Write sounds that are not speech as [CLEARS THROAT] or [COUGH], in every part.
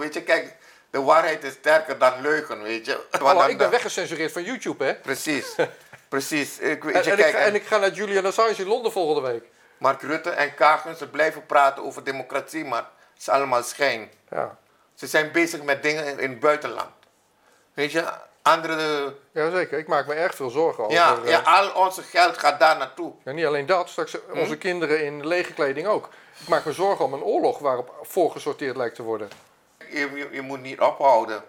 Weet je, kijk, de waarheid is sterker dan leugen, weet je. Want Hallo, dan- ik ben weggecensureerd van YouTube, hè? Precies, [LAUGHS] precies. Ik, weet En, je, en, ik, kijk, ga- en ik ga naar Julian Assange in Londen volgende week. Mark Rutte en Kagen, ze blijven praten over democratie, maar het is allemaal schijn. Ja, Ze zijn bezig met dingen in, in het buitenland. Weet je, andere... Jazeker, ik maak me erg veel zorgen over. Ja, eh, ja, al onze geld gaat daar naartoe. ja, niet alleen dat, straks Hm? onze kinderen in lege kleding ook. Ik maak me zorgen om een oorlog waarop voorgesorteerd lijkt te worden. Je, je, moet niet ophouden.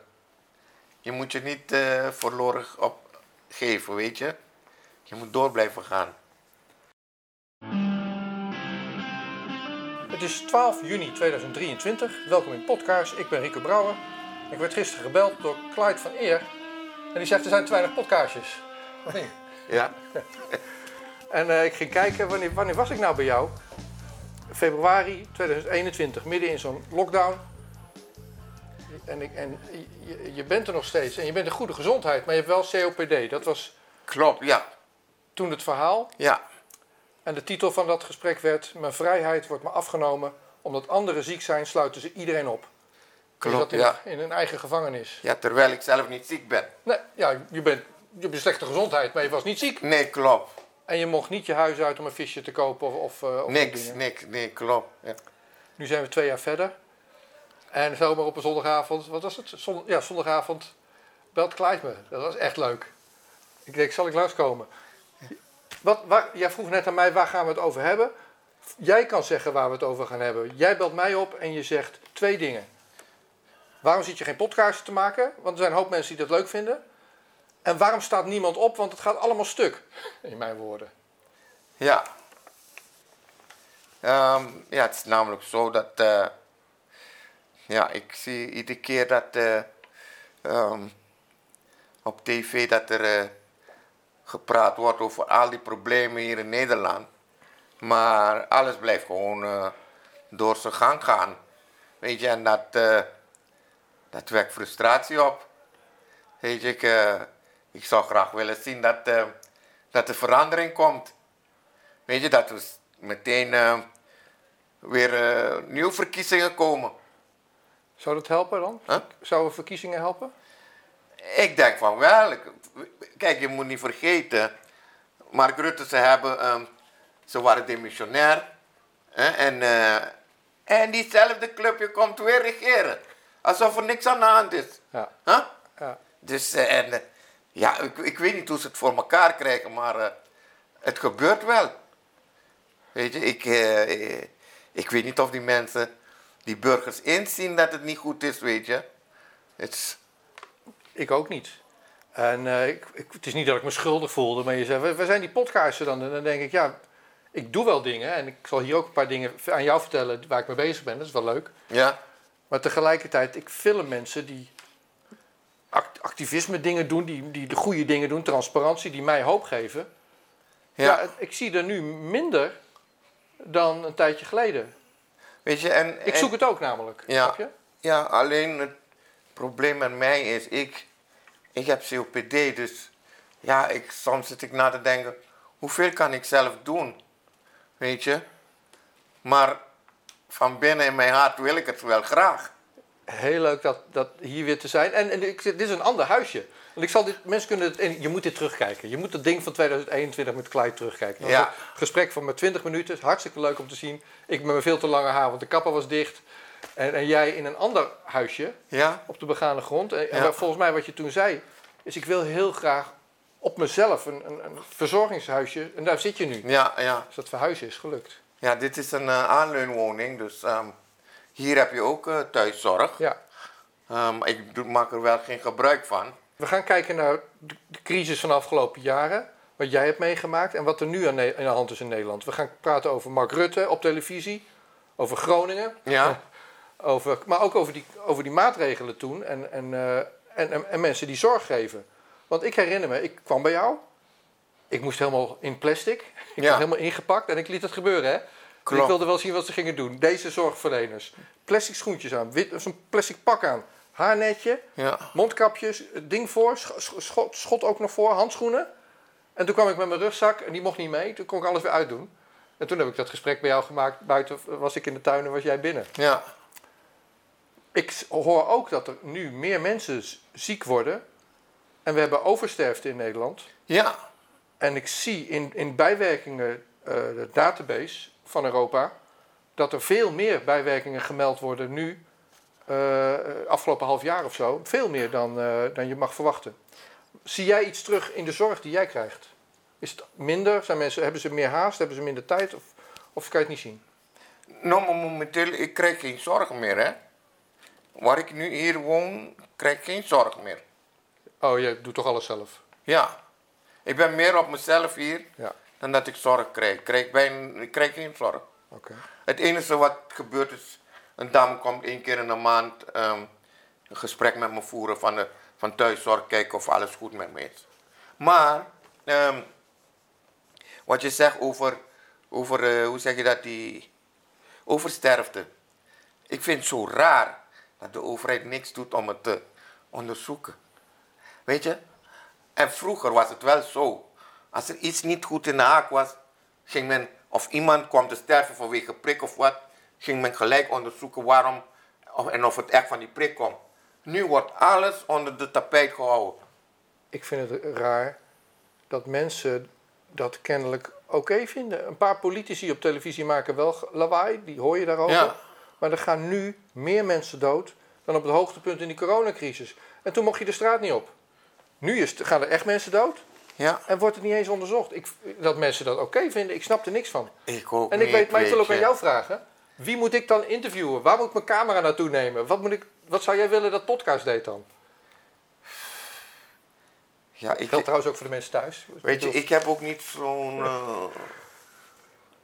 Je moet je niet eh, verloren opgeven, weet je. Je moet door blijven gaan. Het is 12 juni 2023. Welkom in podcast. Ik ben Rico Brouwer. Ik werd gisteren gebeld door Clyde van Eer. En die zegt er zijn te weinig podcastjes. Nee. Ja, [LAUGHS] En eh, ik ging kijken, wanneer, wanneer was ik nou bij jou? Februari 2021, midden in zo'n lockdown. En, ik, en je, je bent er nog steeds. En je bent in goede gezondheid, maar je hebt wel COPD. Dat was klopt, ja. toen het verhaal. Ja, En de titel van dat gesprek werd... Mijn vrijheid wordt me afgenomen. Omdat anderen ziek zijn, sluiten ze iedereen op. Je klopt, in, ja. in een eigen gevangenis. Ja, terwijl ik zelf niet ziek ben. Nee, ja, je bent, je hebt slechte gezondheid, maar je was niet ziek. Nee, klopt. En je mocht niet je huis uit om een visje te kopen of, of, eh, of Niks, niks, nee, klopt. Ja. Nu zijn we twee jaar verder. En zomaar op een zondagavond, wat was het? Ja, zondagavond belt Clyde me. Dat was echt leuk. Ik denk, zal ik langskomen? Wat, waar, jij vroeg net aan mij, waar gaan we het over hebben? Jij kan zeggen waar we het over gaan hebben. Jij belt mij op en je zegt twee dingen. Waarom zit je geen podcast te maken? Want er zijn een hoop mensen die dat leuk vinden. En waarom staat niemand op? Want het gaat allemaal stuk. In mijn woorden. Ja. Ehm, ja, het is namelijk zo dat. eh, ja, ik zie iedere keer dat. eh, ehm, op tv dat er. eh, gepraat wordt over al die problemen hier in Nederland. Maar alles blijft gewoon. eh, door zijn gang gaan. Weet je, en dat. dat wekt frustratie op. Weet je, ik, ik zou graag willen zien dat. dat er verandering komt. Weet je, dat s- meteen weer nieuwe verkiezingen komen. Zou dat helpen dan? Huh? Zouden verkiezingen helpen? Ik denk van wel. Kijk, je moet niet vergeten. Mark Rutte, ze hebben, ehm, ze waren demissionair. Hè, en, eh, en diezelfde clubje komt weer regeren. Alsof er niks aan de hand is. Ja. Huh? ja. Dus, eh, en, eh, ja, ik, ik weet niet hoe ze het voor elkaar krijgen, maar het gebeurt wel. Weet je, ik, ik weet niet of die mensen, die burgers inzien dat het niet goed is, weet je. Ik ook niet. En eh, ik, ik- het is niet dat ik me schuldig voelde, maar je zei, waar zijn die podcasten dan? En dan denk ik, ja, ik doe wel dingen. En ik zal hier ook een paar dingen aan jou vertellen waar ik mee bezig ben. Dat is wel leuk. ja, Maar tegelijkertijd, ik film mensen die act- activisme dingen doen, die, die de goede dingen doen, transparantie, die mij hoop geven. Ja, ik zie er nu minder dan een tijdje geleden. Weet je, en... Ik en- zoek het ook namelijk. Ja. Snap je? Ja, alleen het probleem met mij is, ik, ik heb COPD, dus ja, ik, soms zit ik na te denken, hoeveel kan ik zelf doen? Weet je? Maar van binnen in mijn hart wil ik het wel graag. Heel leuk dat, dat hier weer te zijn. En, en ik, dit is een ander huisje. Want ik zal dit, mensen kunnen het, en je moet dit terugkijken. Je moet het ding van 2021 met Clyde terugkijken. Ja. een gesprek van maar 20 minuten. Hartstikke leuk om te zien. Ik met mijn veel te lange haar, want de kapper was dicht. En, en jij in een ander huisje Ja? op de begane grond. En, en Ja. waar- volgens mij wat je toen zei, is ik wil heel graag op mezelf een, een, een verzorgingshuisje. En daar zit je nu. Ja, ja. Dus dat verhuizen is gelukt. Ja, dit is een eh, aanleunwoning, dus ehm, hier heb je ook eh, thuiszorg. Ja. Ehm, ik doe, maak er wel geen gebruik van. We gaan kijken naar de crisis van de afgelopen jaren. Wat jij hebt meegemaakt en wat er nu aan, de hand is in Nederland. We gaan praten over Mark Rutte op televisie. Over Groningen. Ja, [LAUGHS] Over, maar ook over die, over die maatregelen toen. En, en, eh, en, en, en mensen die zorg geven. Want ik herinner me, ik kwam bij jou. Ik moest helemaal in plastic. Ik Ja. was helemaal ingepakt en ik liet het gebeuren. Hè? Ik wilde wel zien wat ze gingen doen. Deze zorgverleners. Plastic schoentjes aan. Wit, zo'n plastic pak aan. Haarnetje. ja. Mondkapjes, ding voor, sch- sch- schot, schot ook nog voor, handschoenen. En toen kwam ik met mijn rugzak en die mocht niet mee. Toen kon ik alles weer uitdoen. En toen heb ik dat gesprek bij jou gemaakt. Buiten was ik in de tuin en was jij binnen. ja. ik hoor ook dat er nu meer mensen ziek worden. En we hebben oversterfte in Nederland. Ja, En ik zie in, in bijwerkingen, eh, de database van Europa, dat er veel meer bijwerkingen gemeld worden nu, eh, afgelopen half jaar of zo. Veel meer dan, eh, dan je mag verwachten. Zie jij iets terug in de zorg die jij krijgt? Is het minder? Zijn mensen, hebben ze meer haast? Hebben ze minder tijd? Of, of kan je het niet zien? nou maar momenteel, ik krijg geen zorg meer hè. Waar ik nu hier woon, krijg ik geen zorg meer. Oh, je doet toch alles zelf? Ja, ik ben meer op mezelf hier Ja, dan dat ik zorg krijg. Ik krijg, bijna, ik krijg geen zorg. Het enige wat gebeurt is, een dame komt één keer in de maand ehm, een gesprek met me voeren van, de, van thuiszorg, kijken of alles goed met me is. Maar, ehm, wat je zegt over, over eh, hoe zeg je dat, die oversterfte. Ik vind het zo raar dat de overheid niks doet om het te onderzoeken. Weet je? En vroeger was het wel zo. Als er iets niet goed in de haak was, ging men, of iemand kwam te sterven vanwege prik of wat, ging men gelijk onderzoeken waarom en of het echt van die prik komt. Nu wordt alles onder de tapijt gehouden. Ik vind het raar dat mensen dat kennelijk oké vinden. Een paar politici op televisie maken wel lawaai, die hoor je daarover. Ja. Maar er gaan nu meer mensen dood dan op het hoogtepunt in die coronacrisis. En toen mocht je de straat niet op. Nu is, gaan er echt mensen dood Ja, en wordt het niet eens onderzocht. Ik, dat mensen dat oké vinden, ik snap er niks van. ik ook En ik niet, weet, maar ik wil ook aan jou vragen. Wie moet ik dan interviewen? Waar moet ik mijn camera naartoe nemen? Wat, moet ik, wat zou jij willen dat podcast deed dan? Ja, ik, Geldt trouwens ook voor de mensen thuis. Weet je, ik heb ook niet zo'n. eh,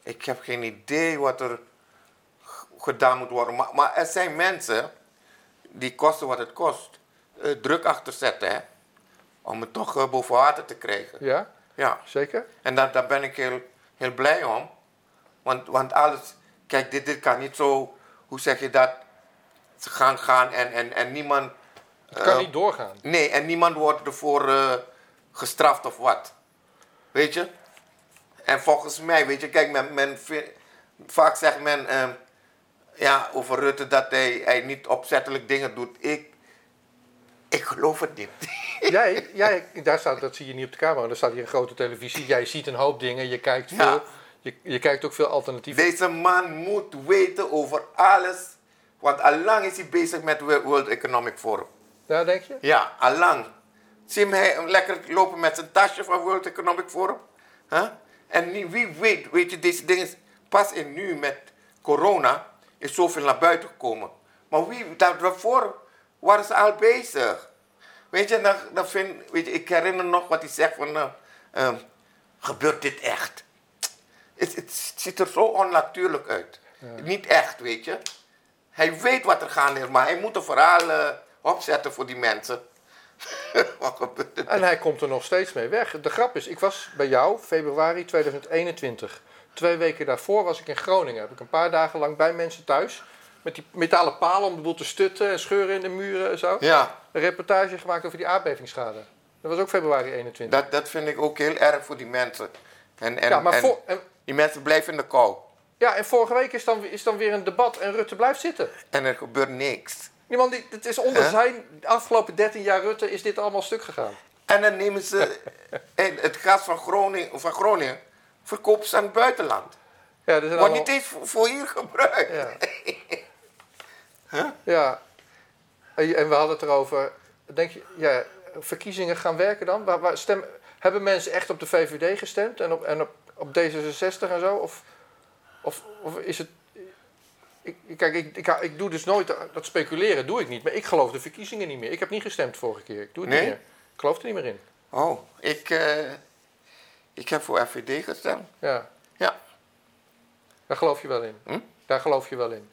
ik heb geen idee wat er gedaan moet worden. Maar, maar er zijn mensen die kosten wat het kost. eh, druk achter zetten, hè? Om het toch eh, boven water te krijgen. Ja, Ja, zeker? en daar, daar ben ik heel, heel blij om. Want, want alles. Kijk, dit, dit kan niet zo. Hoe zeg je dat? Gaan gaan en, en, en niemand. Het kan eh, niet doorgaan. Nee, en niemand wordt ervoor eh, gestraft of wat. Weet je? En volgens mij, weet je, kijk, men, men vaak zegt men ehm, ja, over Rutte dat hij, hij niet opzettelijk dingen doet. Ik, ik geloof het niet. [LAUGHS] [LAUGHS] Jij, jij, daar staat, dat zie je niet op de camera, daar staat hier een grote televisie. Jij ziet een hoop dingen, je kijkt veel. Ja. Je, je kijkt ook veel alternatieven. Deze man moet weten over alles. Want allang is hij bezig met Wo- World Economic Forum. Ja, denk je? Ja, allang. Zie hem hij- lekker lopen met zijn tasje van World Economic Forum? Huh? En wie weet, weet je, deze dingen, pas in nu met corona is zoveel naar buiten gekomen. Maar wie, daar- daarvoor waren ze al bezig. Weet je, dan, dan vind, weet je, ik herinner nog wat hij zegt van, eh, ehm, gebeurt dit echt? Het, het ziet er zo onnatuurlijk uit. Niet echt, weet je. Hij weet wat er gaande is, maar hij moet een verhaal eh, opzetten voor die mensen. [LAUGHS] wat gebeurt er? En hij komt er nog steeds mee weg. De grap is, ik was bij jou februari 2021. Twee weken daarvoor was ik in Groningen. Heb ik een paar dagen lang bij mensen thuis. Met die metalen palen om de boel te stutten en scheuren in de muren en zo. Ja, Een reportage gemaakt over die aardbevingsschade. Dat was ook februari 21. dat, dat vind ik ook heel erg voor die mensen. En, en, ja, maar en voor, en, die mensen blijven in de kou. ja, en vorige week is dan, is dan weer een debat en Rutte blijft zitten. En er gebeurt niks. Die man, die, het is onder Huh? zijn de afgelopen 13 jaar Rutte is dit allemaal stuk gegaan. En dan nemen ze [LAUGHS] het gas van Groningen, van Groningen verkopen ze aan het buitenland. Ja, Wordt allemaal- niet eens voor, voor hier gebruikt. Ja. [LAUGHS] Ja. En we hadden het erover. Denk je, ja, verkiezingen gaan werken dan? Waar, waar stem, hebben mensen echt op de VVD gestemd en op, en op, op D66 en zo? Of, of, of is het. Ik, ik- kijk, ik, ik, ik doe dus nooit. Dat speculeren doe ik niet. Maar ik geloof de verkiezingen niet meer. Ik heb niet gestemd vorige keer. Ik doe het Nee? niet meer. Ik geloof er niet meer in. Oh, ik, eh, ik heb voor FVD gestemd. Ja, Ja. daar geloof je wel in. Hm? Daar geloof je wel in.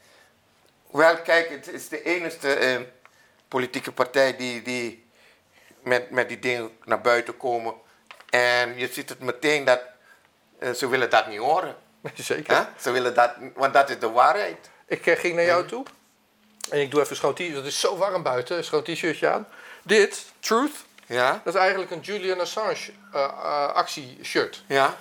Wel, kijk, het is de enige eh, politieke partij die, die met, met die dingen naar buiten komen. En je ziet het meteen dat eh, ze willen dat niet horen. [LAUGHS] Zeker. Ze willen dat, want dat is de waarheid. Ik eh, ging naar jou toe. En ik doe even een schoon t-shirt. Het is zo warm buiten. Een schoon t-shirtje aan. Dit, Truth, Ja? dat is eigenlijk een Julian Assange eh, eh, actieshirt. Ja?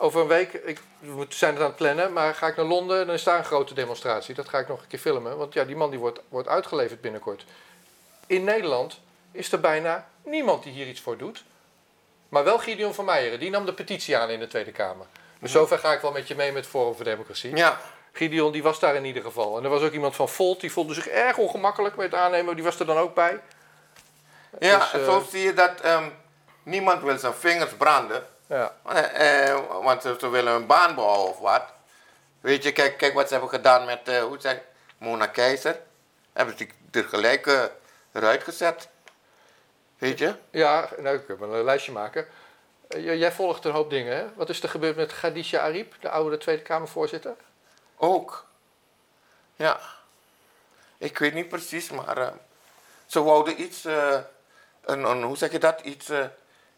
over een week, ik, we zijn het aan het plannen, maar ga ik naar Londen, dan is daar een grote demonstratie. Dat ga ik nog een keer filmen, want ja, die man die wordt, wordt uitgeleverd binnenkort. In Nederland is er bijna niemand die hier iets voor doet. Maar wel Gideon van Meijeren, die nam de petitie aan in de Tweede Kamer. Dus zover ga ik wel met je mee met Forum voor Democratie. Ja, Gideon die was daar in ieder geval. En er was ook iemand van Volt, die voelde zich erg ongemakkelijk bij het aannemen. Die was er dan ook bij. ja Dus, eh, zo zie je dat ehm, niemand wil zijn vingers branden. Ja, Eh, eh, want ze, ze willen een baan behouden of wat. Weet je, kijk, kijk wat ze hebben gedaan met, eh, hoe zeg Mona Keizer. Hebben ze die er gelijk eruit gezet. Weet je? ja nou, ik wel een lijstje maken. Jij volgt een hoop dingen, hè? Wat is er gebeurd met Khadija Ariep, de oude Tweede Kamervoorzitter? Ook. Ja. Ik weet niet precies, maar ze wouden iets, een, een, hoe zeg je dat, iets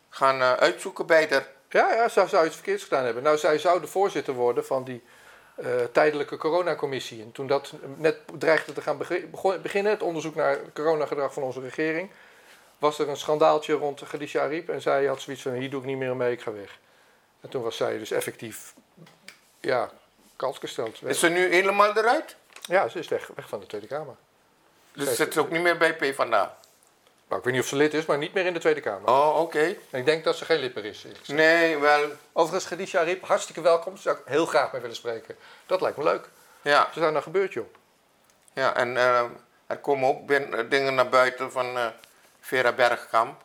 gaan uitzoeken bij de... Ja, ja, zou, zou iets verkeerds gedaan hebben. Nou, zij zou de voorzitter worden van die eh, tijdelijke coronacommissie. En toen dat net dreigde te gaan beginnen, het onderzoek naar het coronagedrag van onze regering, was er een schandaaltje rond Khadija Ariep. En zij had zoiets van, hier doe ik niet meer mee, ik ga weg. En toen was zij dus effectief, ja, kans gesteld. Is ze nu helemaal eruit? Ja, ze is weg, weg van de Tweede Kamer. Dus Zij- zit ze ook niet meer bij PvdA? Nou, ik weet niet of ze lid is, maar niet meer in de Tweede Kamer. Oh, oké. En ik denk dat ze geen lid meer is. Nee, wel, Overigens, Khadija Ariep, hartstikke welkom. Zou ik heel graag mee willen spreken. Dat lijkt me leuk. ja. Is daar nou gebeurd, joh? ja en eh, er komen ook dingen naar buiten van eh, Vera Bergkamp.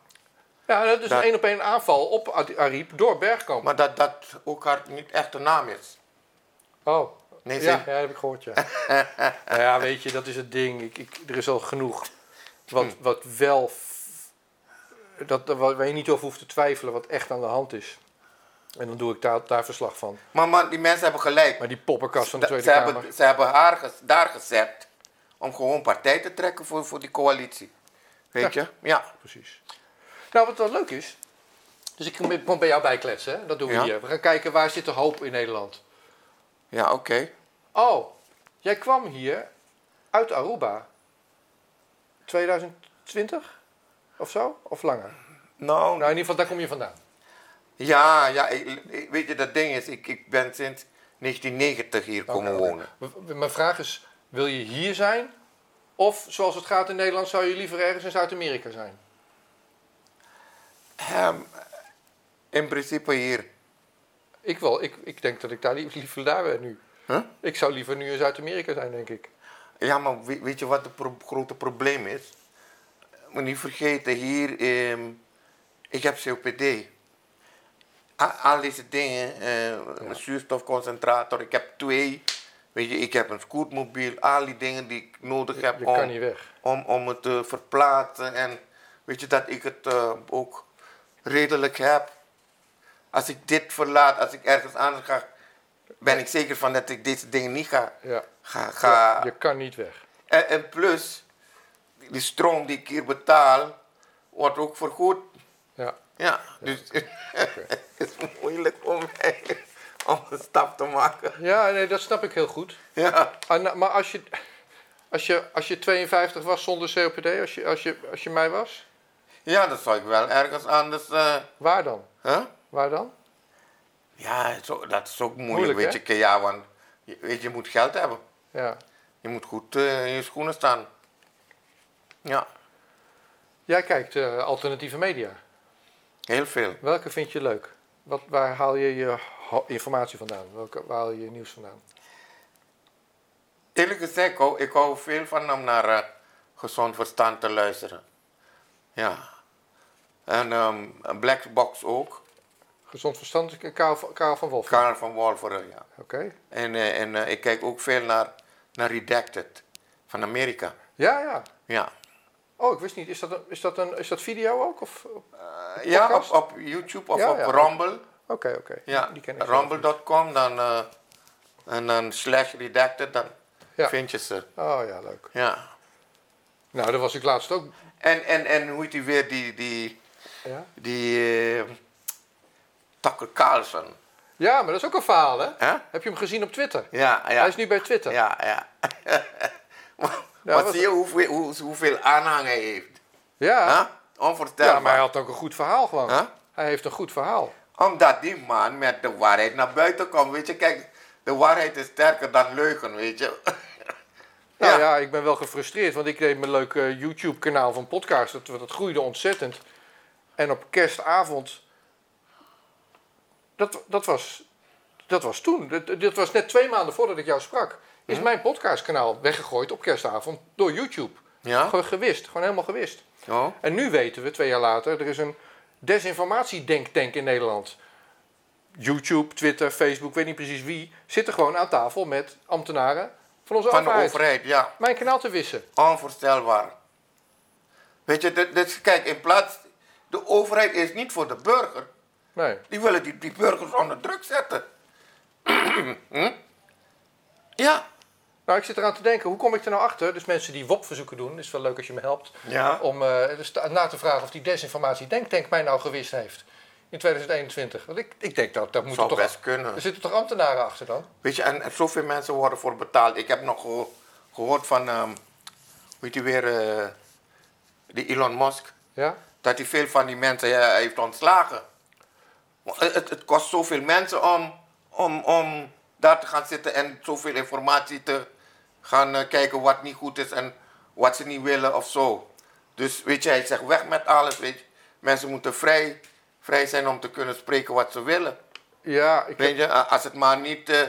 Ja, dat is Dat- een één op één aanval op Ariep door Bergkamp. Maar dat dat ook haar niet echte naam is. Oh, Nee, ja, ja, dat heb ik gehoord, ja. Nou [LAUGHS] ja, weet je, dat is het ding. Ik, ik, er is al genoeg wat, Hm. wat wel... Dat, waar je niet over hoeft te twijfelen wat echt aan de hand is. En dan doe ik daar, daar verslag van. Maar, maar die mensen hebben gelijk. Maar die poppenkast van de Tweede ze, Kamer... hebben, ze hebben haar daar gezet om gewoon partij te trekken voor, voor die coalitie. Weet je? Ja. Precies. Nou, wat wel leuk is... Dus ik kom- bij jou bijkletsen, hè? Dat doen we Ja. hier. We gaan kijken, waar zit de hoop in Nederland? Ja, oké. Oh, jij kwam hier uit Aruba. 2020? Of zo? Of langer? Nou, Nou, in ieder geval, daar kom je vandaan. ja, ja ik- ik- weet je, dat ding is, ik, ik ben sinds 1990 hier komen wonen. Mijn vraag is, wil je hier zijn? Of zoals het gaat in Nederland, zou je liever ergens in Zuid-Amerika zijn? Ehm, in principe hier. Ik wel. Ik, ik denk dat ik daar li- liever daar ben nu. Huh? Ik zou liever nu in Zuid-Amerika zijn, denk ik. Ja, maar weet, je wat het pro- grote probleem is? Moet niet vergeten, hier, ehm, ik heb COPD. A- Al deze dingen, eh, een zuurstofconcentrator, ik heb twee. Weet je, ik heb een scootmobiel, al die dingen die ik nodig heb Je om, om, om het te verplaatsen. En weet je, dat ik het eh, ook redelijk heb. Als ik dit verlaat, als ik ergens anders ga, ben ik zeker van dat ik deze dingen niet ga, Ja. Ga, ga Ja, je kan niet weg. en, en plus, die stroom die ik hier betaal, wordt ook vergoed. Ja. Ja, dus [LAUGHS] het is moeilijk mij om een stap te maken. Ja, nee, dat snap ik heel goed. Ja, Ah, nou, maar als je, als, je, als je 52 was zonder COPD, als je, als je, als je mij was, ja dan zou ik wel ergens anders. eh waar dan? huh? Waar dan? Ja, zo, dat is ook moeilijk, Moeilijk, weet je. Ja, want je, weet, je je moet geld hebben. Ja. Je moet goed eh, in je schoenen staan. Ja, Jij kijkt eh, alternatieve media. heel veel. Welke vind je leuk? Wat, waar haal je je informatie vandaan? Welke, waar haal je je nieuws vandaan? Eerlijk gezegd, ik hou, ik hou veel van om naar eh, gezond verstand te luisteren. Ja. En ehm, een Black Box ook. Gezond verstand, eh, Karel, van- Karel van Wolf. Karel van Wolveren, ja. Oké. En, eh, en eh, ik kijk ook veel naar, naar Redacted van Amerika. Ja, ja. Ja, Oh, ik wist niet. Is dat, een, is dat, een, is dat video ook? Of- Eh, ja op, op YouTube of Ja, op ja. Rumble. Oké, oké. Ja, Die ken ik zelf niet. rumble.com dan, eh, en dan slash Redacted, dan Ja. vind je ze. Oh ja, leuk. Ja. Nou, daar was ik laatst ook. En, en, en hoe heet die weer, die, die, Ja, die eh, Tucker Carlson. Ja maar dat is ook een verhaal, hè? Heb je hem gezien op Twitter? Ja, ja. Hij is nu bij Twitter. Ja, ja. [LAUGHS] maar Ja, wat- zie je hoeveel, hoe, hoeveel aanhang hij heeft? Ja. Huh? Ja, Onvoorstelbaar. maar hij had ook een goed verhaal gewoon. Huh? Hij heeft een goed verhaal. Omdat die man met de waarheid naar buiten komt. Weet je, kijk, de waarheid is sterker dan leugen, weet je. [LAUGHS] Nou Ja. ja, ik ben wel gefrustreerd, want ik deed mijn leuke YouTube-kanaal van podcast. Dat, dat groeide ontzettend. En op kerstavond, dat, dat, was, dat was toen. Dat, dat was net twee maanden voordat ik jou sprak. Is mijn podcastkanaal weggegooid op kerstavond door YouTube. Ja? Gewoon gewist, gewoon helemaal gewist. Oh. En nu weten we, twee jaar later, er is een desinformatiedenktank in Nederland. YouTube, Twitter, Facebook, weet niet precies wie, zitten gewoon aan tafel met ambtenaren van onze Van de overheid. overheid, ja. Mijn kanaal te wissen. Onvoorstelbaar. Weet je, dit, dit- kijk, in plaats... De overheid is niet voor de burger. Nee. Die willen die, die burgers onder druk zetten. hm? [CLEARS THROAT] Ja. Nou, ik zit eraan te denken, hoe kom ik er nou achter? Dus mensen die WOP-verzoeken doen, is wel leuk als je me helpt. Ja. Om eh, dus na te vragen of die desinformatie denktank mij nou gewist heeft. In 2021. Want ik, ik denk dat, dat moeten Zou toch... best kunnen. Er zitten toch ambtenaren achter dan? Weet je, en, en zoveel mensen worden voor betaald. Ik heb nog geho- gehoord van, ehm weet je weer, eh, die Elon Musk. Ja? Dat hij veel van die mensen ja, heeft ontslagen. Het, kost zoveel mensen om, om, om daar te gaan zitten en zoveel informatie te gaan eh, kijken wat niet goed is en wat ze niet willen of zo. Dus weet je, hij zegt weg met alles. Weet je. Mensen moeten vrij, vrij zijn om te kunnen spreken wat ze willen. Ja, ik Weet je, als het maar niet eh,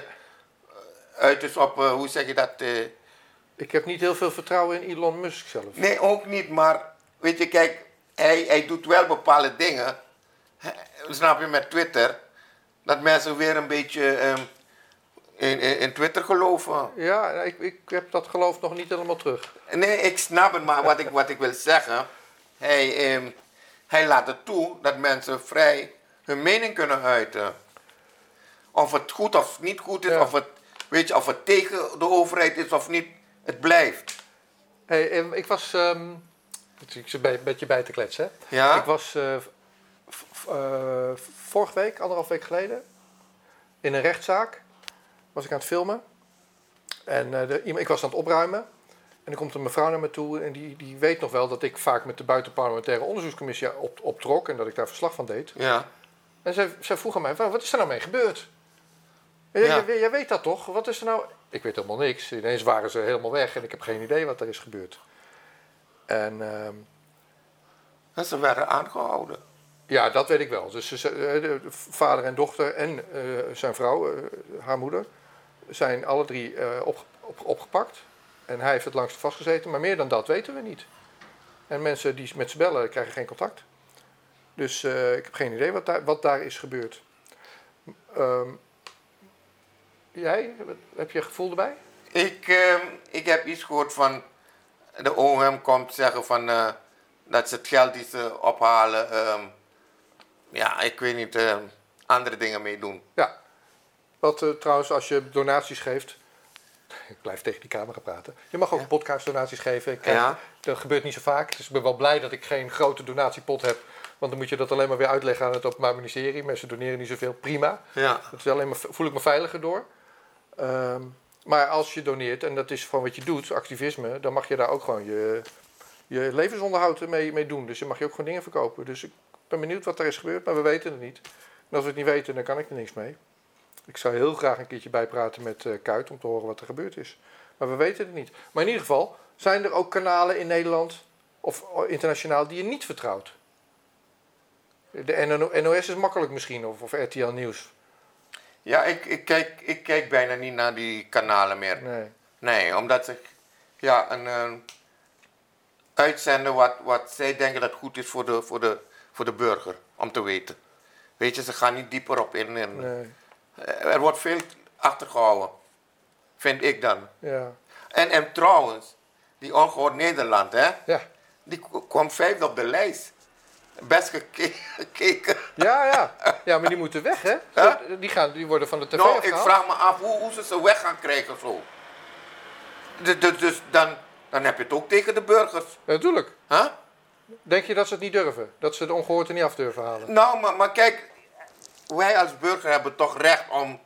uit is op, eh, hoe zeg je dat? ik heb niet heel veel vertrouwen in Elon Musk zelf. nee, ook niet, maar weet je, kijk, hij, hij doet wel bepaalde dingen. Snap je met Twitter? Dat mensen weer een beetje ehm, in, in, in Twitter geloven. Ja, ik, ik heb dat geloof nog niet helemaal terug. Nee, ik snap het, maar wat ik, wat ik wil zeggen, hij, ehm, hij laat het toe dat mensen vrij hun mening kunnen uiten. Of het goed of niet goed is, Ja. of, het, weet je, of het tegen de overheid is of niet, het blijft. Hey, eh, ik was... ehm, ik zit bij- een beetje bij te kletsen. hè. Ja? Ik was eh, eh, vorige week, anderhalf week geleden, in een rechtszaak. Was ik aan het filmen. En eh, de, ik was aan het opruimen. En er komt een mevrouw naar me toe en die, die weet nog wel dat ik vaak met de buitenparlementaire onderzoekscommissie op, optrok en dat ik daar verslag van deed. Ja. En zij, zij vroeg aan mij, "Wa- wat is er nou mee gebeurd? Ja. jij- jij weet dat toch? Wat is er nou? Ik weet helemaal niks. Ineens waren ze helemaal weg en ik heb geen idee wat er is gebeurd. En ehm, En ze werden aangehouden. Ja, dat weet ik wel. Dus eh, de vader en dochter en eh, zijn vrouw, eh, haar moeder, zijn alle drie op, op, opgepakt. En hij heeft het langst vastgezeten, maar meer dan dat weten we niet. En mensen die met ze bellen krijgen geen contact. Dus ik heb geen idee wat daar, wat daar is gebeurd. Ehm, jij, heb je gevoel erbij? Ik, ehm, ik heb iets gehoord van de OM komt zeggen van dat ze het geld die ze ophalen, ehm, ja, ik weet niet, ehm, andere dingen mee doen. Ja. Wat eh, trouwens, als je donaties geeft. Ik blijf tegen die camera praten. Je mag ook een podcast donaties geven. Ik, eh, Ja. Dat gebeurt niet zo vaak. Dus ik ben wel blij dat ik geen grote donatiepot heb. Want dan moet je dat alleen maar weer uitleggen aan het Openbaar Ministerie. Mensen doneren niet zoveel. Prima. Ja. Dat is alleen maar, voel ik me veiliger door. Ehm, maar als je doneert, en dat is gewoon wat je doet, activisme, dan mag je daar ook gewoon je, je levensonderhoud mee, mee doen. Dus dan mag je ook gewoon dingen verkopen. Dus ik ben benieuwd wat er is gebeurd, maar we weten het niet. En als we het niet weten, dan kan ik er niks mee. Ik zou heel graag een keertje bijpraten met eh Kuit om te horen wat er gebeurd is. Maar we weten het niet. Maar in ieder geval, zijn er ook kanalen in Nederland of internationaal die je niet vertrouwt? De NO NOS is makkelijk misschien, of, of RTL Nieuws. Ja, ik, ik, kijk, ik kijk bijna niet naar die kanalen meer. Nee. Nee, omdat ze ja, een, eh, uitzenden wat, wat zij denken dat goed is voor de, voor, de, voor de burger, om te weten. Weet je, ze gaan niet dieper op in. in. Nee. Er wordt veel achtergehouden, vind ik dan. Ja. En, en trouwens, die ongehoord Nederland, hè, Ja. die kwam vijfde op de lijst. Best geke- gekeken. Ja, ja. [LAUGHS] Ja, maar die moeten weg, hè? Ja? Die, gaan, die worden van de tv Nou, ik vraag me af hoe, hoe ze ze weg gaan krijgen zo. Dus, dus, dan, dan heb je het ook tegen de burgers. Ja, natuurlijk. Huh? Denk je dat ze het niet durven? Dat ze de ongehoord er niet af durven halen? Nou, maar, maar kijk, wij als burger hebben toch recht om,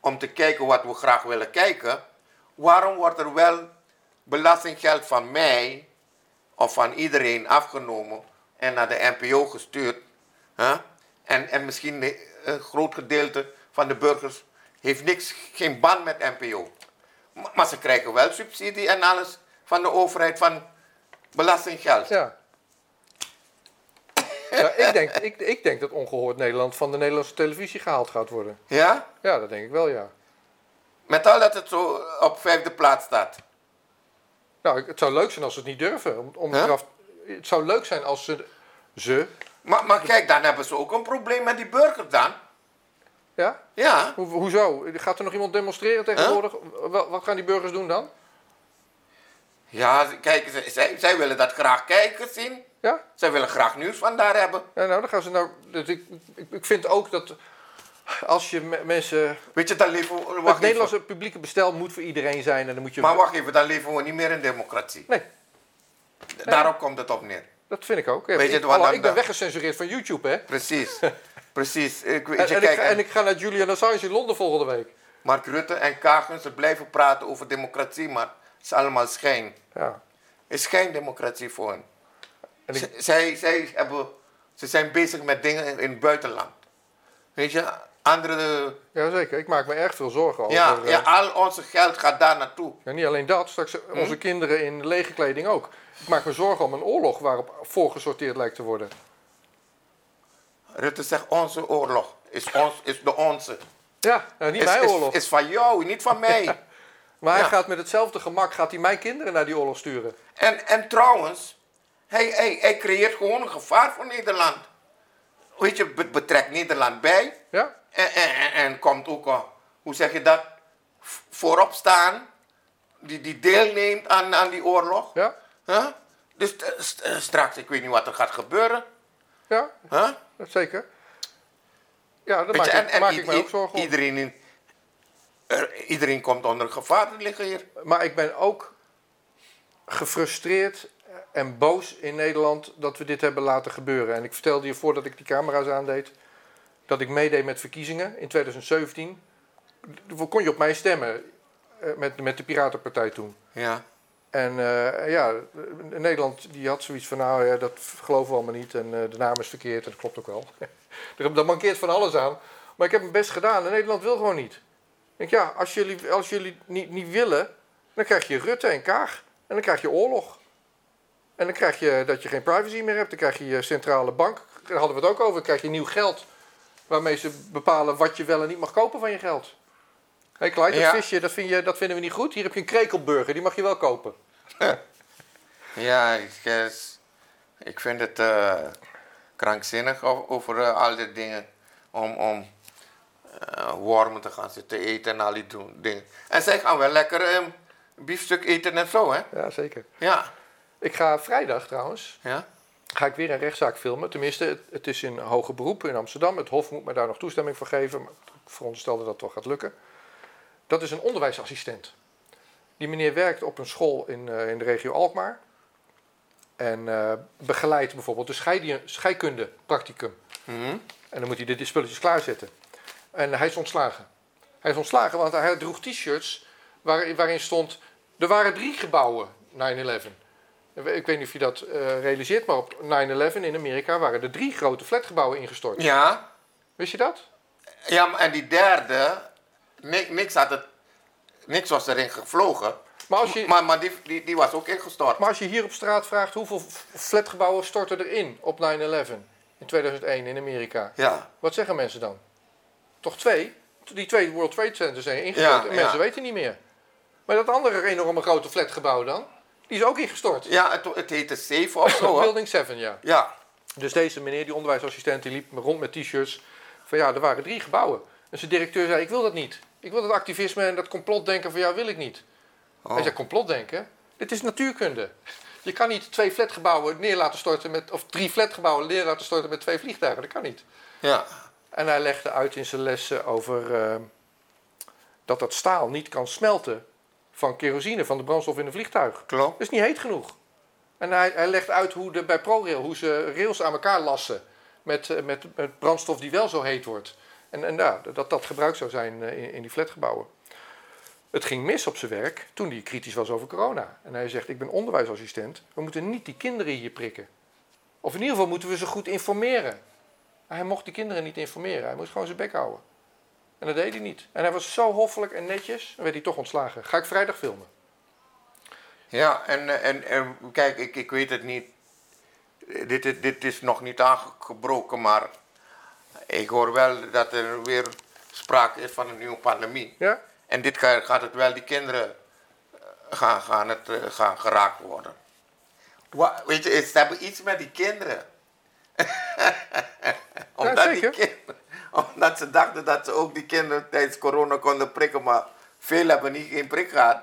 om te kijken wat we graag willen kijken. Waarom wordt er wel belastinggeld van mij of van iedereen afgenomen en naar de NPO gestuurd? Huh? En, en misschien een groot gedeelte van de burgers heeft niks, geen band met NPO. Maar, maar ze krijgen wel subsidie en alles van de overheid, van belastinggeld. Ja. Ja ik, denk, ik, ik denk dat Ongehoord Nederland van de Nederlandse televisie gehaald gaat worden. Ja? Ja, dat denk ik wel, ja. Met al dat het zo op vijfde plaats staat. Nou, het zou leuk zijn als ze het niet durven. Om, om Huh? eraf- het zou leuk zijn als ze... Ze? Maar, maar kijk, dan hebben ze ook een probleem met die burgers dan. Ja? Ja. Ho- hoezo? Gaat er nog iemand demonstreren tegenwoordig? Wat, wat gaan die burgers doen dan? Ja, kijk, ze- zij, zij willen dat graag kijken zien. Ja? Zij willen graag nieuws van daar hebben. Ja, nou, dan gaan ze nou... dat Ik, ik, ik vind ook dat als je me- mensen... Weet je, dan leven we... Het even. Nederlandse publieke bestel moet voor iedereen zijn en dan moet je... Maar wacht even, dan leven we niet meer in democratie. Nee, Daarop komt het op neer. dat vind ik ook. Weet je ik, dan ik ben weggecensureerd van YouTube, hè? Precies. [LAUGHS] Precies. Ik, En, je, en, ik, kijk, ga- en ik ga naar Julian Assange in Londen volgende week. Mark Rutte en Kagen, ze blijven praten over democratie, maar het is allemaal schijn. Ja. Het is geen democratie voor hen. En ik, zij, zij hebben, ze zijn bezig met dingen in, in het buitenland. Weet je, andere... ja, zeker. Ik maak me erg veel zorgen over... Ja, eh, ja, al onze geld gaat daar naartoe. ja, niet alleen dat, straks Hm? onze kinderen in lege kleding ook. Ik maak me zorgen om een oorlog waarop voorgesorteerd lijkt te worden. Rutte zegt onze oorlog is, ons, is de onze. Ja, nou, niet is, mijn is- oorlog. Is, van jou, niet van mij. [LAUGHS] maar hij gaat met hetzelfde gemak gaat hij mijn kinderen naar die oorlog sturen. en, en trouwens, hij, hij, hij creëert gewoon een gevaar voor Nederland. Weet je, be- betrekt Nederland bij. Ja? En, en, en, en komt ook, al, hoe zeg je dat, voorop staan. Die, die deelneemt aan, aan die oorlog. Ja? Huh? Dus eh, st- eh, straks, ik weet niet wat er gaat gebeuren. Ja? Huh? Dat zeker. Ja, Weet maak, je, ik, maak ik me i- ook zorgen om. Iedereen, in- er- iedereen komt onder gevaar te liggen hier. Maar ik ben ook gefrustreerd en boos in Nederland dat we dit hebben laten gebeuren. En ik vertelde je voordat ik die camera's aandeed dat ik meedeed met verkiezingen in 2017. Toen kon je op mij stemmen eh, met, met de Piratenpartij toen. Ja. En eh, ja, Nederland die had zoiets van, nou ja, dat geloven we allemaal niet. En eh, de naam is verkeerd en dat klopt ook wel. Daar [LAUGHS] mankeert van alles aan. Maar ik heb mijn best gedaan en Nederland wil gewoon niet. Ik denk, ja, als jullie, als jullie niet, niet willen, dan krijg je Rutte en Kaag. En dan krijg je oorlog. En dan krijg je dat je geen privacy meer hebt. Dan krijg je je centrale bank. Daar hadden we het ook over. Dan krijg je nieuw geld. Waarmee ze bepalen wat je wel en niet mag kopen van je geld. Hé Clyde, dat visje, dat, vind je, dat vinden we niet goed. Hier heb je een krekelburger, die mag je wel kopen. [LAUGHS] Ja, ik, eh, ik vind het eh, krankzinnig over eh, al die dingen. Om, om wormen te gaan zitten eten en al die dingen. En zij gaan wel lekker eh, biefstuk eten en zo, hè? Ja, zeker. Ja. Ik ga vrijdag trouwens, Ja? ga ik weer een rechtszaak filmen. Tenminste, het, het is in hoger beroep in Amsterdam. Het Hof moet me daar nog toestemming voor geven. Maar ik veronderstel dat dat wel gaat lukken. Dat is een onderwijsassistent. Die meneer werkt op een school in, eh, in de regio Alkmaar. En eh, begeleidt bijvoorbeeld de scheidie- scheikunde-practicum. Mhm. En dan moet hij de spulletjes klaarzetten. En hij is ontslagen. Hij is ontslagen, want hij droeg t-shirts waar, waarin stond... Er waren drie gebouwen, 9-11. Ik weet niet of je dat eh, realiseert, maar op 9-11 in Amerika waren er drie grote flatgebouwen ingestort. Ja. Wist je dat? Ja, maar en die derde, ni- niks, had het, niks was erin gevlogen. Maar als je, Maar, maar die, die, die was ook ingestort. maar als je hier op straat vraagt hoeveel flatgebouwen storten erin op 9-11 in 2001 in Amerika, Ja. wat zeggen mensen dan? Toch twee? Die twee World Trade Centers zijn ingestort Ja, en ja. mensen weten niet meer. Maar dat andere enorme grote flatgebouw dan, die is ook ingestort. Ja, het, het heette Safe of zo? [LAUGHS] Building 7, ja. Ja. Dus deze meneer, die onderwijsassistent, die liep rond met t-shirts. Van ja, er waren drie gebouwen. En zijn directeur zei, ik wil dat niet. Ik wil dat activisme en dat complotdenken van jou wil ik niet. Oh. Hij zei, complotdenken? Dit is natuurkunde. Je kan niet twee flatgebouwen neer laten storten met... of drie flatgebouwen neer laten storten met twee vliegtuigen. Dat kan niet. Ja. En hij legde uit in zijn lessen over eh, dat dat staal niet kan smelten van kerosine, van de brandstof in een vliegtuig. Klopt. Dat is niet heet genoeg. En hij, hij legt uit hoe de, bij ProRail, hoe ze rails aan elkaar lassen met, eh, met, met brandstof die wel zo heet wordt. En, en ja, dat dat gebruikt zou zijn eh, in, in die flatgebouwen. Het ging mis op zijn werk toen hij kritisch was over corona. En hij zegt, ik ben onderwijsassistent, we moeten niet die kinderen hier prikken. Of in ieder geval moeten we ze goed informeren. Hij mocht die kinderen niet informeren. Hij moest gewoon zijn bek houden. En dat deed hij niet. En hij was zo hoffelijk en netjes. Dan werd hij toch ontslagen. Ga ik vrijdag filmen. Ja, en, en, en kijk, ik, ik weet het niet. Dit, is- dit is nog niet aangebroken, maar ik hoor wel dat er weer sprake is van een nieuwe pandemie. Ja? En dit ga- gaat het wel, die kinderen eh, gaan, gaan, het, eh, gaan geraakt worden. Wa- Weet je, ze hebben iets met die kinderen. [LAUGHS] omdat, zeker. Die kinderen omdat ze dachten dat ze ook die kinderen tijdens corona konden prikken, maar veel hebben niet geen prik gehad.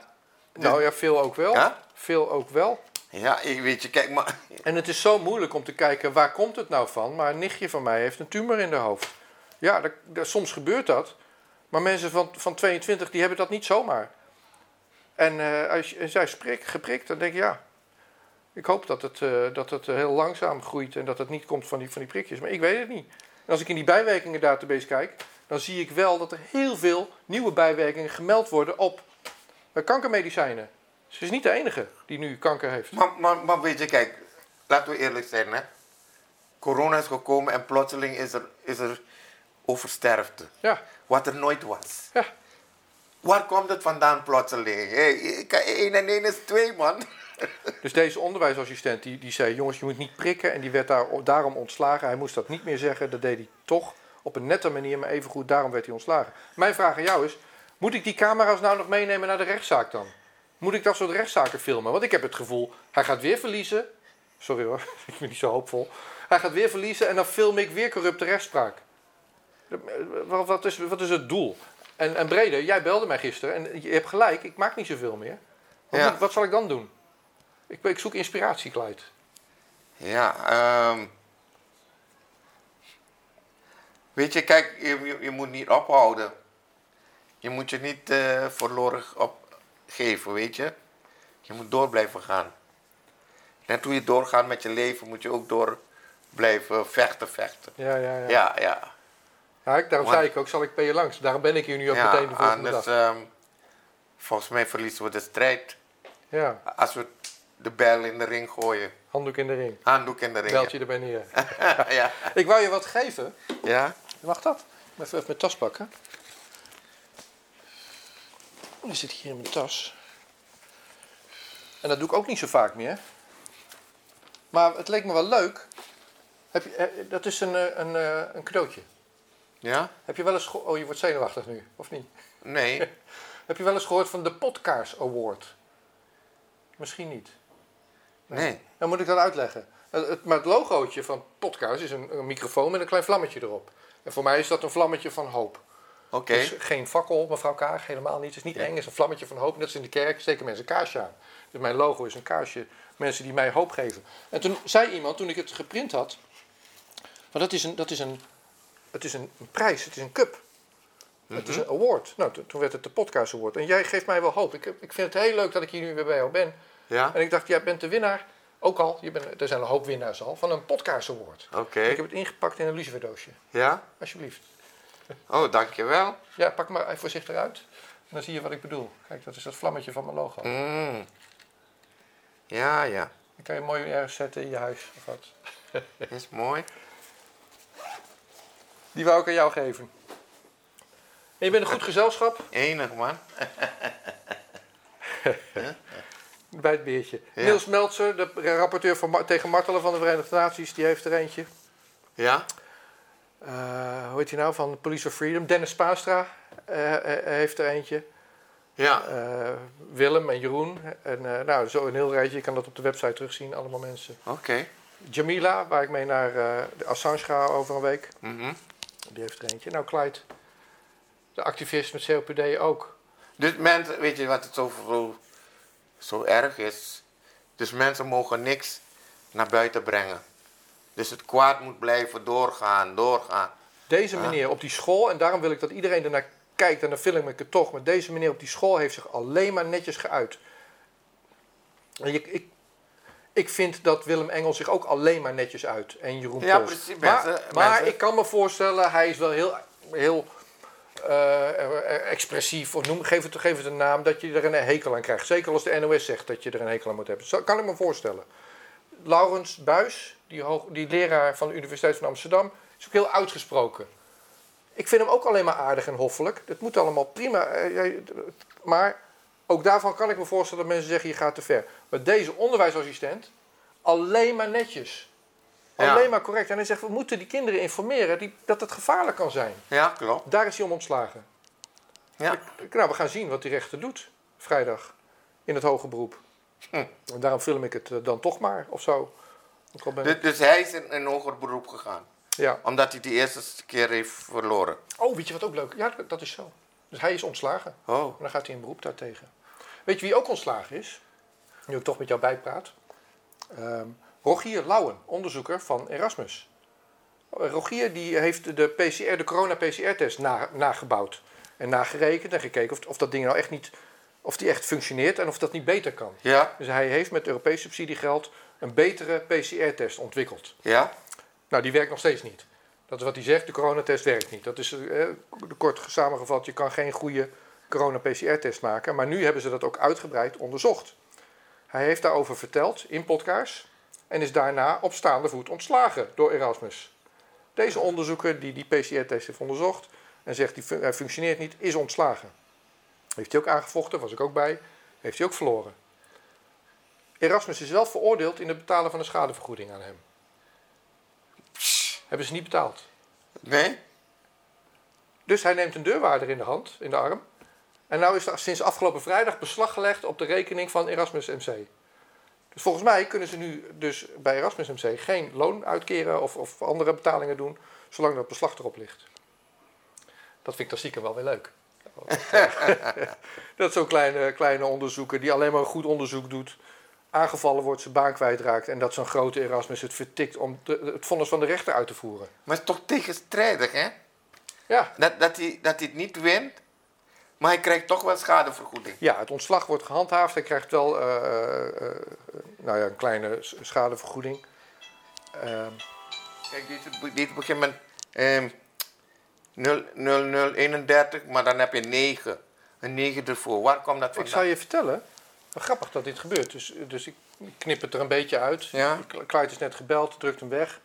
Nou ja, veel ook wel. Ja? Veel ook wel. Ja, ik weet je, kijk maar. En het is zo moeilijk om te kijken waar komt het nou van. Maar een nichtje van mij heeft een tumor in haar hoofd. Ja, dat, dat- soms gebeurt dat. Maar mensen van, van 22 die hebben dat niet zomaar. En eh, als je, zij is prik, geprikt, dan denk je ja. Ik hoop dat het, eh, dat het eh, heel langzaam groeit en dat het niet komt van die, van die prikjes. Maar ik weet het niet. Als ik in die bijwerkingen database kijk, dan zie ik wel dat er heel veel nieuwe bijwerkingen gemeld worden op eh, kankermedicijnen. Ze is niet de enige die nu kanker heeft. Maar, maar, maar weet je, kijk, laten we eerlijk zijn, hè. Corona is gekomen en plotseling is er, is er oversterfte. Ja, Wat er nooit was. ja. Waar komt het vandaan plotseling? Hey, 1 en 1 is 2, man. Dus deze onderwijsassistent die, die zei: Jongens, je moet niet prikken. En die werd daar, daarom ontslagen. Hij moest dat niet meer zeggen. Dat deed hij toch op een nette manier, maar evengoed daarom werd hij ontslagen. Mijn vraag aan jou is: Moet ik die camera's nou nog meenemen naar de rechtszaak dan? Moet ik dat soort rechtszaken filmen? Want ik heb het gevoel, hij gaat weer verliezen. Sorry hoor, [LAUGHS] ik ben niet zo hoopvol. Hij gaat weer verliezen en dan film ik weer corrupte rechtspraak. Wat, wat, is, wat is het doel? En, en Brede, jij belde mij gisteren en je hebt gelijk, ik maak niet zoveel meer. Wat, Ja. wat zal ik dan doen? Ik, ik zoek inspiratie, Clyde. Ja, ehm weet je, kijk, je, je, je moet niet ophouden. Je moet je niet eh, verloren opgeven, weet je. Je moet door blijven gaan. Net hoe je doorgaat met je leven, moet je ook door blijven vechten, vechten. Ja, ja, ja. Ja, ja. Ja, ik, daarom Want- zei ik ook, zal ik bij je langs. Daarom ben ik hier nu ook ja meteen de volgende anders, dag. ehm, volgens mij verliezen we de strijd. Ja, Als we de bijl in de ring gooien. handdoek in de ring. Handdoek in de ring. Beltje erbij neer. [LAUGHS] ja. ik wou je wat geven. ja? Mag dat? Even even mijn tas pakken. Die zit hier in mijn tas. En dat doe ik ook niet zo vaak meer. Maar het leek me wel leuk. Heb je, eh, dat is een, eh, een, eh, een cadeautje. Ja? Heb je wel eens... geho- Oh, je wordt zenuwachtig nu, of niet? Nee. [LAUGHS] Heb je wel eens gehoord van de Podcast Award? Misschien niet. Nee. Dan moet ik dat uitleggen. Het, maar het logootje van podcast is een, een microfoon met een klein vlammetje erop. En voor mij is dat een vlammetje van hoop. Oké. Dus geen fakkel, mevrouw Kaag, helemaal niet. Het is niet eng, het is een vlammetje van hoop. Net als in de kerk steken mensen een kaarsje aan. Dus mijn logo is een kaarsje. Mensen die mij hoop geven. En toen zei iemand, toen ik het geprint had... Maar dat is een, dat is een, het is een, prijs, het is een cup. Het is een award. Nou, toen- werd het de podcast award. En jij geeft mij wel hoop. Ik, ik vind het heel leuk dat ik hier nu weer bij jou ben. Ja? En ik dacht, jij bent de winnaar. Ook al, je bent, er zijn een hoop winnaars al, van een podcast award. Oké. Ik heb het ingepakt in een luciferdoosje. Ja? Alsjeblieft. Oh, dankjewel. Ja, pak maar even voorzichtig uit. En dan zie je wat ik bedoel. Kijk, dat is dat vlammetje van mijn logo. Mm. Ja, ja. Dan kan je mooi ergens zetten in je huis of wat. [LAUGHS] Is mooi. Die wou ik aan jou geven. En je bent een goed [LAUGHS] gezelschap Enig, man. [LAUGHS] bij het beertje. Ja. Niels Meltzer, de rapporteur van, tegen martelen van de Verenigde Naties, die heeft er eentje. Ja? Eh, hoe heet hij nou, van Police of Freedom. Dennis Paastra eh, eh, heeft er eentje. Ja. Willem en Jeroen. En nou, zo een heel rijtje. Je kan dat op de website terugzien, allemaal mensen. Oké. Jamila, waar ik mee naar de Assange ga over een week. Mhm. Die heeft er eentje. Nou, Clyde, de activist met COPD ook. Dus mensen, weet je wat het zo, zo, erg is? Dus mensen mogen niks naar buiten brengen. Dus het kwaad moet blijven doorgaan, doorgaan. Deze meneer op die school, en daarom wil ik dat iedereen ernaar kijkt, en dan film ik het toch, maar deze meneer op die school heeft zich alleen maar netjes geuit. Je, ik, ik vind dat Willem Engel zich ook alleen maar netjes uit. En Jeroen Ja, Post. precies, Maar, mensen- maar mensen- ik kan me voorstellen, hij is wel heel, heel eh, expressief, of noem, geef, het, geef het een naam, dat je er een hekel aan krijgt. Zeker als de NOS zegt dat je er een hekel aan moet hebben. Zo kan ik me voorstellen. Laurens Buis, die, die leraar van de Universiteit van Amsterdam, is ook heel uitgesproken. Ik vind hem ook alleen maar aardig en hoffelijk. Dat moet allemaal prima. eh, eh, Maar ook daarvan kan ik me voorstellen dat mensen zeggen, je gaat te ver. Maar deze onderwijsassistent, alleen maar netjes. Ja. Alleen maar correct. En hij zegt, we moeten die kinderen informeren die, dat het gevaarlijk kan zijn. Ja, klopt. Daar is hij om ontslagen. Ja. Ik- Nou, we gaan zien wat die rechter doet vrijdag in het hoge beroep. Hm. En daarom film ik het eh, dan toch maar, of zo. Ben Dus, dus hij is in een hoger beroep gegaan. ja. Omdat hij die eerste keer heeft verloren. Oh, weet je wat ook leuk Ja, dat- dat is zo. Dus hij is ontslagen. Oh. En dan gaat hij in beroep daartegen. Weet je wie ook ontslagen is? Nu ik toch met jou bijpraat. Ehm Rogier Lauwen, onderzoeker van Erasmus. Eh, Rogier die heeft de, PCR, de corona-PCR-test na, nagebouwd. En nagerekend en gekeken of, of dat ding nou echt niet... Of die echt functioneert en of dat niet beter kan. Ja? Dus hij heeft met Europees subsidiegeld een betere PCR-test ontwikkeld. Ja? Nou, die werkt nog steeds niet. Dat is wat hij zegt, de coronatest werkt niet. Dat is eh, kort samengevat, je kan geen goede corona-PCR-test maken. Maar nu hebben ze dat ook uitgebreid onderzocht. Hij heeft daarover verteld in podcast en is daarna op staande voet ontslagen door Erasmus. Deze onderzoeker die die PCR-test heeft onderzocht en zegt die hij functioneert niet, is ontslagen. Heeft hij ook aangevochten, was ik ook bij, heeft hij ook verloren. Erasmus is wel veroordeeld in het betalen van een schadevergoeding aan hem. Hebben ze niet betaald. Nee? Dus hij neemt een deurwaarder in de hand, in de arm. En nou is er sinds afgelopen vrijdag beslag gelegd op de rekening van Erasmus MC. Dus volgens mij kunnen ze nu dus bij Erasmus MC geen loon uitkeren of, of andere betalingen doen, zolang dat beslag erop ligt. Dat vind ik dan stiekem wel weer leuk. [LAUGHS] dat zo'n kleine, kleine onderzoeker die alleen maar een goed onderzoek doet, aangevallen wordt, zijn baan kwijtraakt en dat zo'n grote Erasmus het vertikt om de- het vonnis van de rechter uit te voeren. Maar het is toch tegenstrijdig, hè? Ja, Dat, dat, hij, dat hij het niet wint, maar hij krijgt toch wel schadevergoeding. Ja, het ontslag wordt gehandhaafd. Hij krijgt wel eh, eh, eh, nou ja, een kleine schadevergoeding. Ehm, Kijk, dit, dit begint met ehm 0, 0, 0, 31, maar dan heb je 9. Een 9 ervoor. Waar komt dat ik vandaan? zal je vertellen, grappig dat dit gebeurt. Dus, dus ik knip het er een beetje uit. Ja. Kluit is net gebeld, drukt hem weg.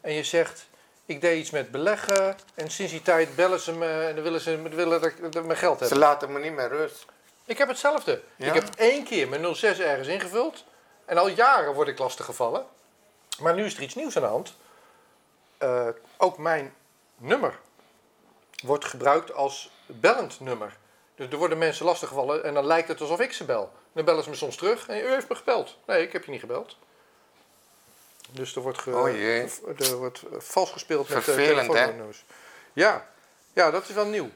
En je zegt, ik deed iets met beleggen. En sinds die tijd bellen ze me en dan willen ze willen dat ik mijn geld heb. Ze laten me niet meer rust. Ik heb hetzelfde. Ja? Ik heb één keer mijn 06 ergens ingevuld. En al jaren word ik lastig gevallen. Maar nu is er iets nieuws aan de hand. Eh, ook mijn nummer wordt gebruikt als bellend nummer. Dus er worden mensen lastiggevallen en dan lijkt het alsof ik ze bel. Dan bellen ze me soms terug en u heeft me gebeld. Nee, ik heb je niet gebeld. Dus er wordt, ge- Oh jee. er wordt eh, vals gespeeld met eh, Vervelend, telefoonnummers. Ja. ja, dat is wel nieuw.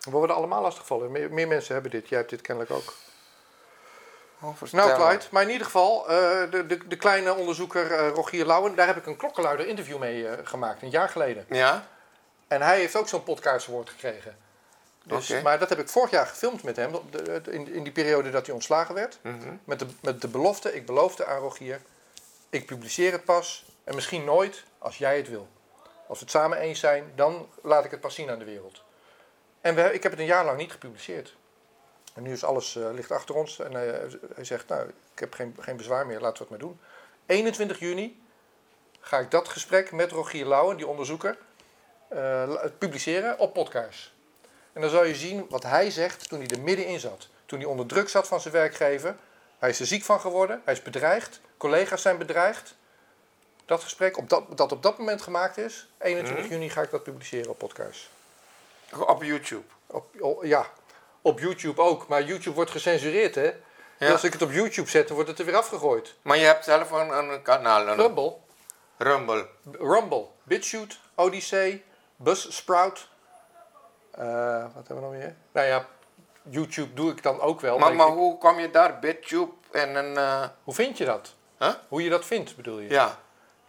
We worden allemaal lastiggevallen. Meer, meer mensen hebben dit. Jij hebt dit kennelijk ook. Oh, Nou, Clyde, maar in ieder geval, eh, de, de, de kleine onderzoeker Rogier Lauwen, daar heb ik een klokkenluider interview mee gemaakt, een jaar geleden. Ja? En hij heeft ook zo'n podcast award gekregen. Dus. Maar dat heb ik vorig jaar gefilmd met hem, de- in, in die periode dat hij ontslagen werd. Mhm. Met de, met de belofte, ik beloofde aan Rogier, ik publiceer het pas en misschien nooit als jij het wil. Als we het samen eens zijn, dan laat ik het pas zien aan de wereld. En we, ik heb het een jaar lang niet gepubliceerd. En nu is alles eh, ligt achter ons en eh, hij zegt, nou, ik heb geen, geen bezwaar meer, laten we het maar doen. 21 juni ga ik dat gesprek met Rogier Lauwen, die onderzoeker, eh, publiceren op podcast. En dan zal je zien wat hij zegt toen hij er middenin zat. Toen hij onder druk zat van zijn werkgever. Hij is er ziek van geworden, hij is bedreigd, collega's zijn bedreigd. Dat gesprek, op dat, dat op dat moment gemaakt is, 21 Mhm. juni ga ik dat publiceren op podcast. Op YouTube. Op, ja, op YouTube ook, maar YouTube wordt gecensureerd hè. Ja. Dus als ik het op YouTube zet, dan wordt het er weer afgegooid. Maar je hebt zelf een, een kanaal, een Rumble, Rumble. Rumble, BitChute, Odyssey, Buzzsprout. Eh wat hebben we nog meer? Nou ja, YouTube doe ik dan ook wel. Maar, maar ik. hoe kom je daar? BitTube en een... eh, Hoe vind je dat? Huh? Hoe je dat vindt, bedoel je? ja,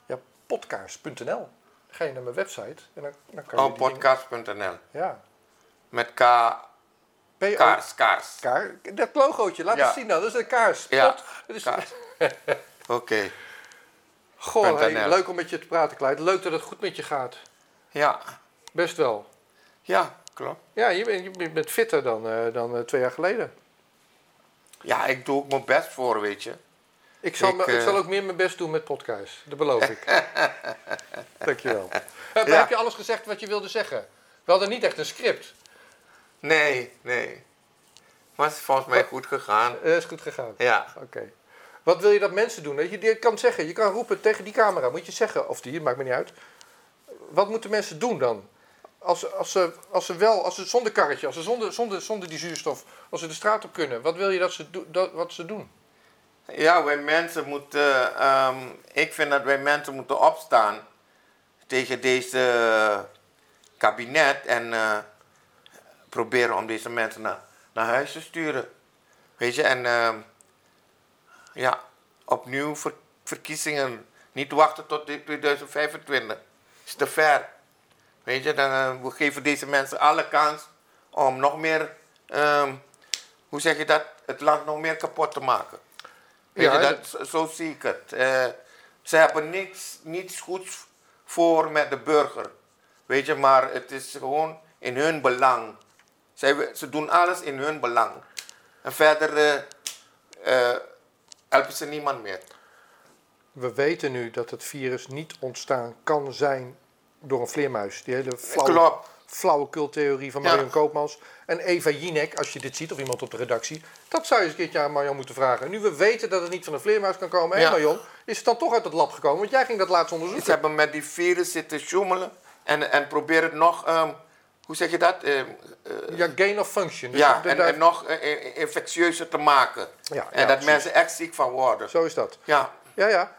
Ja, podcast.nl. Ga je naar mijn website en dan, dan kan je oh, die dingen- podcast.nl. Ja. Met K, PO kaars, kaars. Kaar- Dat logootje, laat Ja. het zien dan. Dat is een kaars. Ja, kaars. [LAUGHS] Oké, Goh, hey, .nl. leuk om met je te praten, Clyde. Leuk dat het goed met je gaat. ja, Best wel. ja, klopt. Ja, je bent, je bent fitter dan, eh, dan eh, twee jaar geleden. Ja, ik doe ook mijn best voor, weet je. Ik zal, Ik, ik eh, zal ook meer mijn best doen met podcast. Dat beloof ik. [LAUGHS] Dankjewel. Heb, Ja. heb je alles gezegd wat je wilde zeggen? We hadden niet echt een script. Nee, nee. Maar het is volgens mij goed gegaan. Eh, is goed gegaan. Ja. Oké. Wat wil je dat mensen doen? Je, je kan zeggen, je kan roepen tegen die camera, moet je zeggen, of die, maakt me niet uit. Wat moeten mensen doen dan? Als, als, ze, als ze wel, als ze zonder karretje, als ze zonder, zonder, zonder die zuurstof, als ze de straat op kunnen, wat wil je dat ze, do, dat, wat ze doen? Ja, wij mensen moeten, ehm, ik vind dat wij mensen moeten opstaan tegen deze kabinet en eh, proberen om deze mensen naar, naar huis te sturen. Weet je, en ehm, ja, opnieuw ver- verkiezingen, niet wachten tot dit 2025. is te ver. Weet je, dan, eh, we geven deze mensen alle kans om nog meer, ehm, hoe zeg je dat, het land nog meer kapot te maken. Weet Ja, je, dat, zo- zie ik het. Eh, ze hebben niks, niets goeds voor met de burger. Weet je, maar het is gewoon in hun belang. Zij, ze doen alles in hun belang. En verder eh, eh, helpen ze niemand meer. We weten nu dat het virus niet ontstaan kan zijn door een vleermuis. Die hele flauwe, Klopt. Flauwekultheorie van Ja. Marion Koopmans. En Eva Jinek, als je dit ziet, of iemand op de redactie. Dat zou je eens een keertje aan Marion moeten vragen. Nu we weten dat het niet van een vleermuis kan komen. Ja. Marion, is het dan toch uit het lab gekomen? Want jij ging dat laatst Ze onderzoeken. hebben met die virus zitten sjoemelen. En, en proberen het nog, ehm, hoe zeg je dat? Ehm, eh, Ja, gain of function. Dus ja, en, en nog eh, eh, infectieuzer te maken. Ja, en dat precies. mensen echt ziek van worden. Zo is dat. Ja, Ja, ja.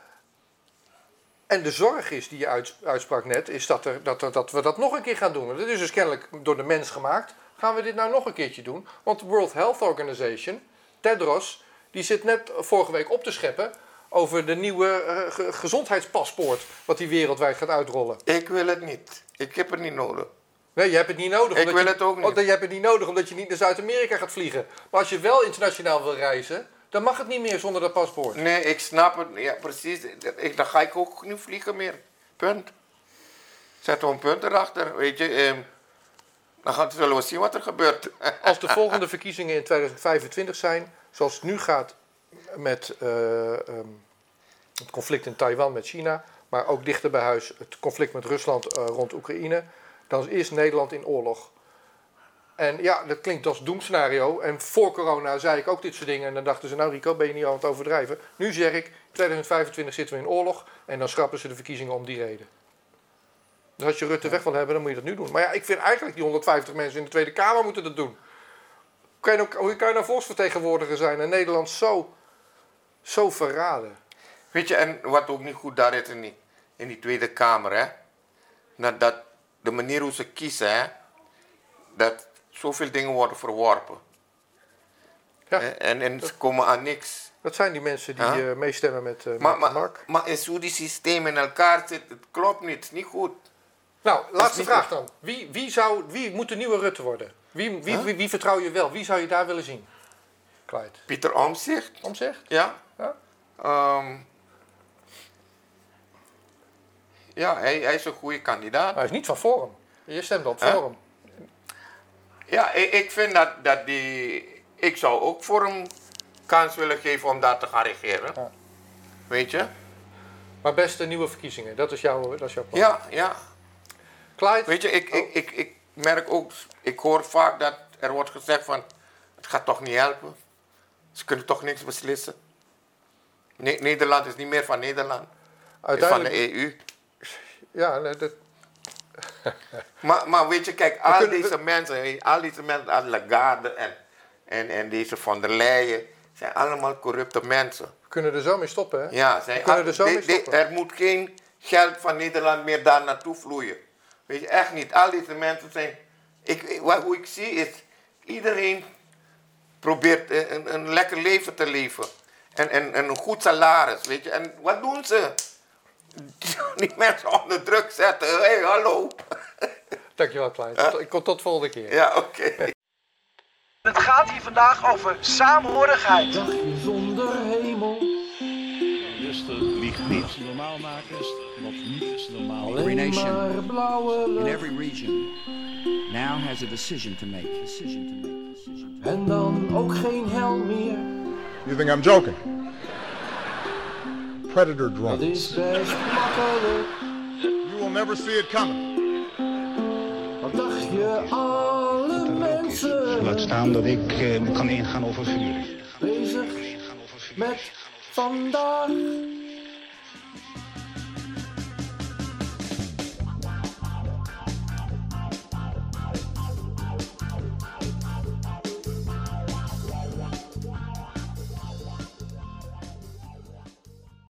En de zorg is die je uits- uitsprak net, is dat, er, dat, dat we dat nog een keer gaan doen. Dit is dus kennelijk door de mens gemaakt. Gaan we dit nou nog een keertje doen? Want de World Health Organization, Tedros, die zit net vorige week op te scheppen over de nieuwe eh, ge- gezondheidspaspoort wat die wereldwijd gaat uitrollen. ik wil het niet. Ik heb het niet nodig. Nee, je hebt het niet nodig. Ik wil je, het ook niet. Oh, je hebt het niet nodig omdat je niet naar Zuid-Amerika gaat vliegen. Maar als je wel internationaal wil reizen, dan mag het niet meer zonder dat paspoort. Nee, ik snap het. Ja, precies. Ik, dan ga ik ook niet vliegen meer. Punt. Zet er een punt erachter, weet je. ehm, dan gaan, zullen we zien wat er gebeurt. [LAUGHS] Als de volgende verkiezingen in 2025 zijn, zoals het nu gaat met eh, ehm, het conflict in Taiwan met China, maar ook dichter bij huis het conflict met Rusland eh, rond Oekraïne, dan is Nederland in oorlog. En ja, dat klinkt als doemscenario. En voor corona zei ik ook dit soort dingen. En dan dachten ze, nou Rico, ben je niet aan het overdrijven? Nu zeg ik, 2025 zitten we in oorlog. En dan schrappen ze de verkiezingen om die reden. Dus als je Rutte weg wil hebben, dan moet je dat nu doen. Maar ja, ik vind eigenlijk die 150 mensen in de Tweede Kamer moeten dat doen. Kan je nou, hoe kan je nou volksvertegenwoordiger zijn en Nederland zo, zo verraden? Weet je, en wat ook niet goed daar is in die, in die Tweede Kamer, hè. Dat, dat de manier hoe ze kiezen, hè. Dat zoveel dingen worden verworpen. Ja. En, en ze komen aan niks. Dat zijn die mensen die eh, meestemmen met, eh Maar, met maar, Mark. maar is hoe die systeem in elkaar zit, het klopt niet. Niet goed. Nou, laatste vraag dan. Wie, wie, zou, wie moet de nieuwe Rutte worden? Wie, wie, Huh? wie, wie vertrouw je wel? Wie zou je daar willen zien? Clyde. Pieter Omzicht, Omzegt? ja. Ja? Ehm, ja, hij, hij is een goede kandidaat. Hij is niet van Forum. Je stemt op Huh? Forum. Ja, ik, ik vind dat, dat die... Ik zou ook voor hem kans willen geven om daar te gaan regeren. Ja. Weet je? Maar beste nieuwe verkiezingen. Dat is jouw, dat is jouw plan. Ja, ja. Clyde? Weet je, ik, Oh. ik, ik, ik merk ook... Ik hoor vaak dat er wordt gezegd van... Het gaat toch niet helpen. Ze kunnen toch niks beslissen. Ne- Nederland is niet meer van Nederland. Is van de uiteindelijk... EU. Ja, nee, dat, [LAUGHS] Maar, maar weet je, kijk, al kunnen- deze mensen, al deze mensen als Lagarde en, en, en deze van der Leyen, zijn allemaal corrupte mensen. we kunnen er zo mee stoppen, hè? Ja, zijn, We kunnen er zo de- mee de- stoppen. er moet geen geld van Nederland meer daar naartoe vloeien. Weet je, echt niet. Al deze mensen zijn, ik, wat, hoe ik zie is, iedereen probeert een, een, een lekker leven te leven. En, en, en een goed salaris, weet je. En wat doen ze? [LAUGHS] Die mensen onder druk zetten. Hé, hey, hallo. Dankjewel, Clyde. Tot, ik kom tot volgende keer. Ja, oké. Het gaat hier vandaag over saamhorigheid. dagje zonder hemel. Rustig, niet. normaal maken, wat niet is normaal. Every nation in every region now has a decision to make. Decision to make. Decision to En dan ook geen hel meer. You think I'm joking? Predator Dat drones. is best makkelijk. You will never see it coming. Wat dacht je, alle mensen Laat staan dat ik eh, kan ingaan over familie. bezig met vandaag?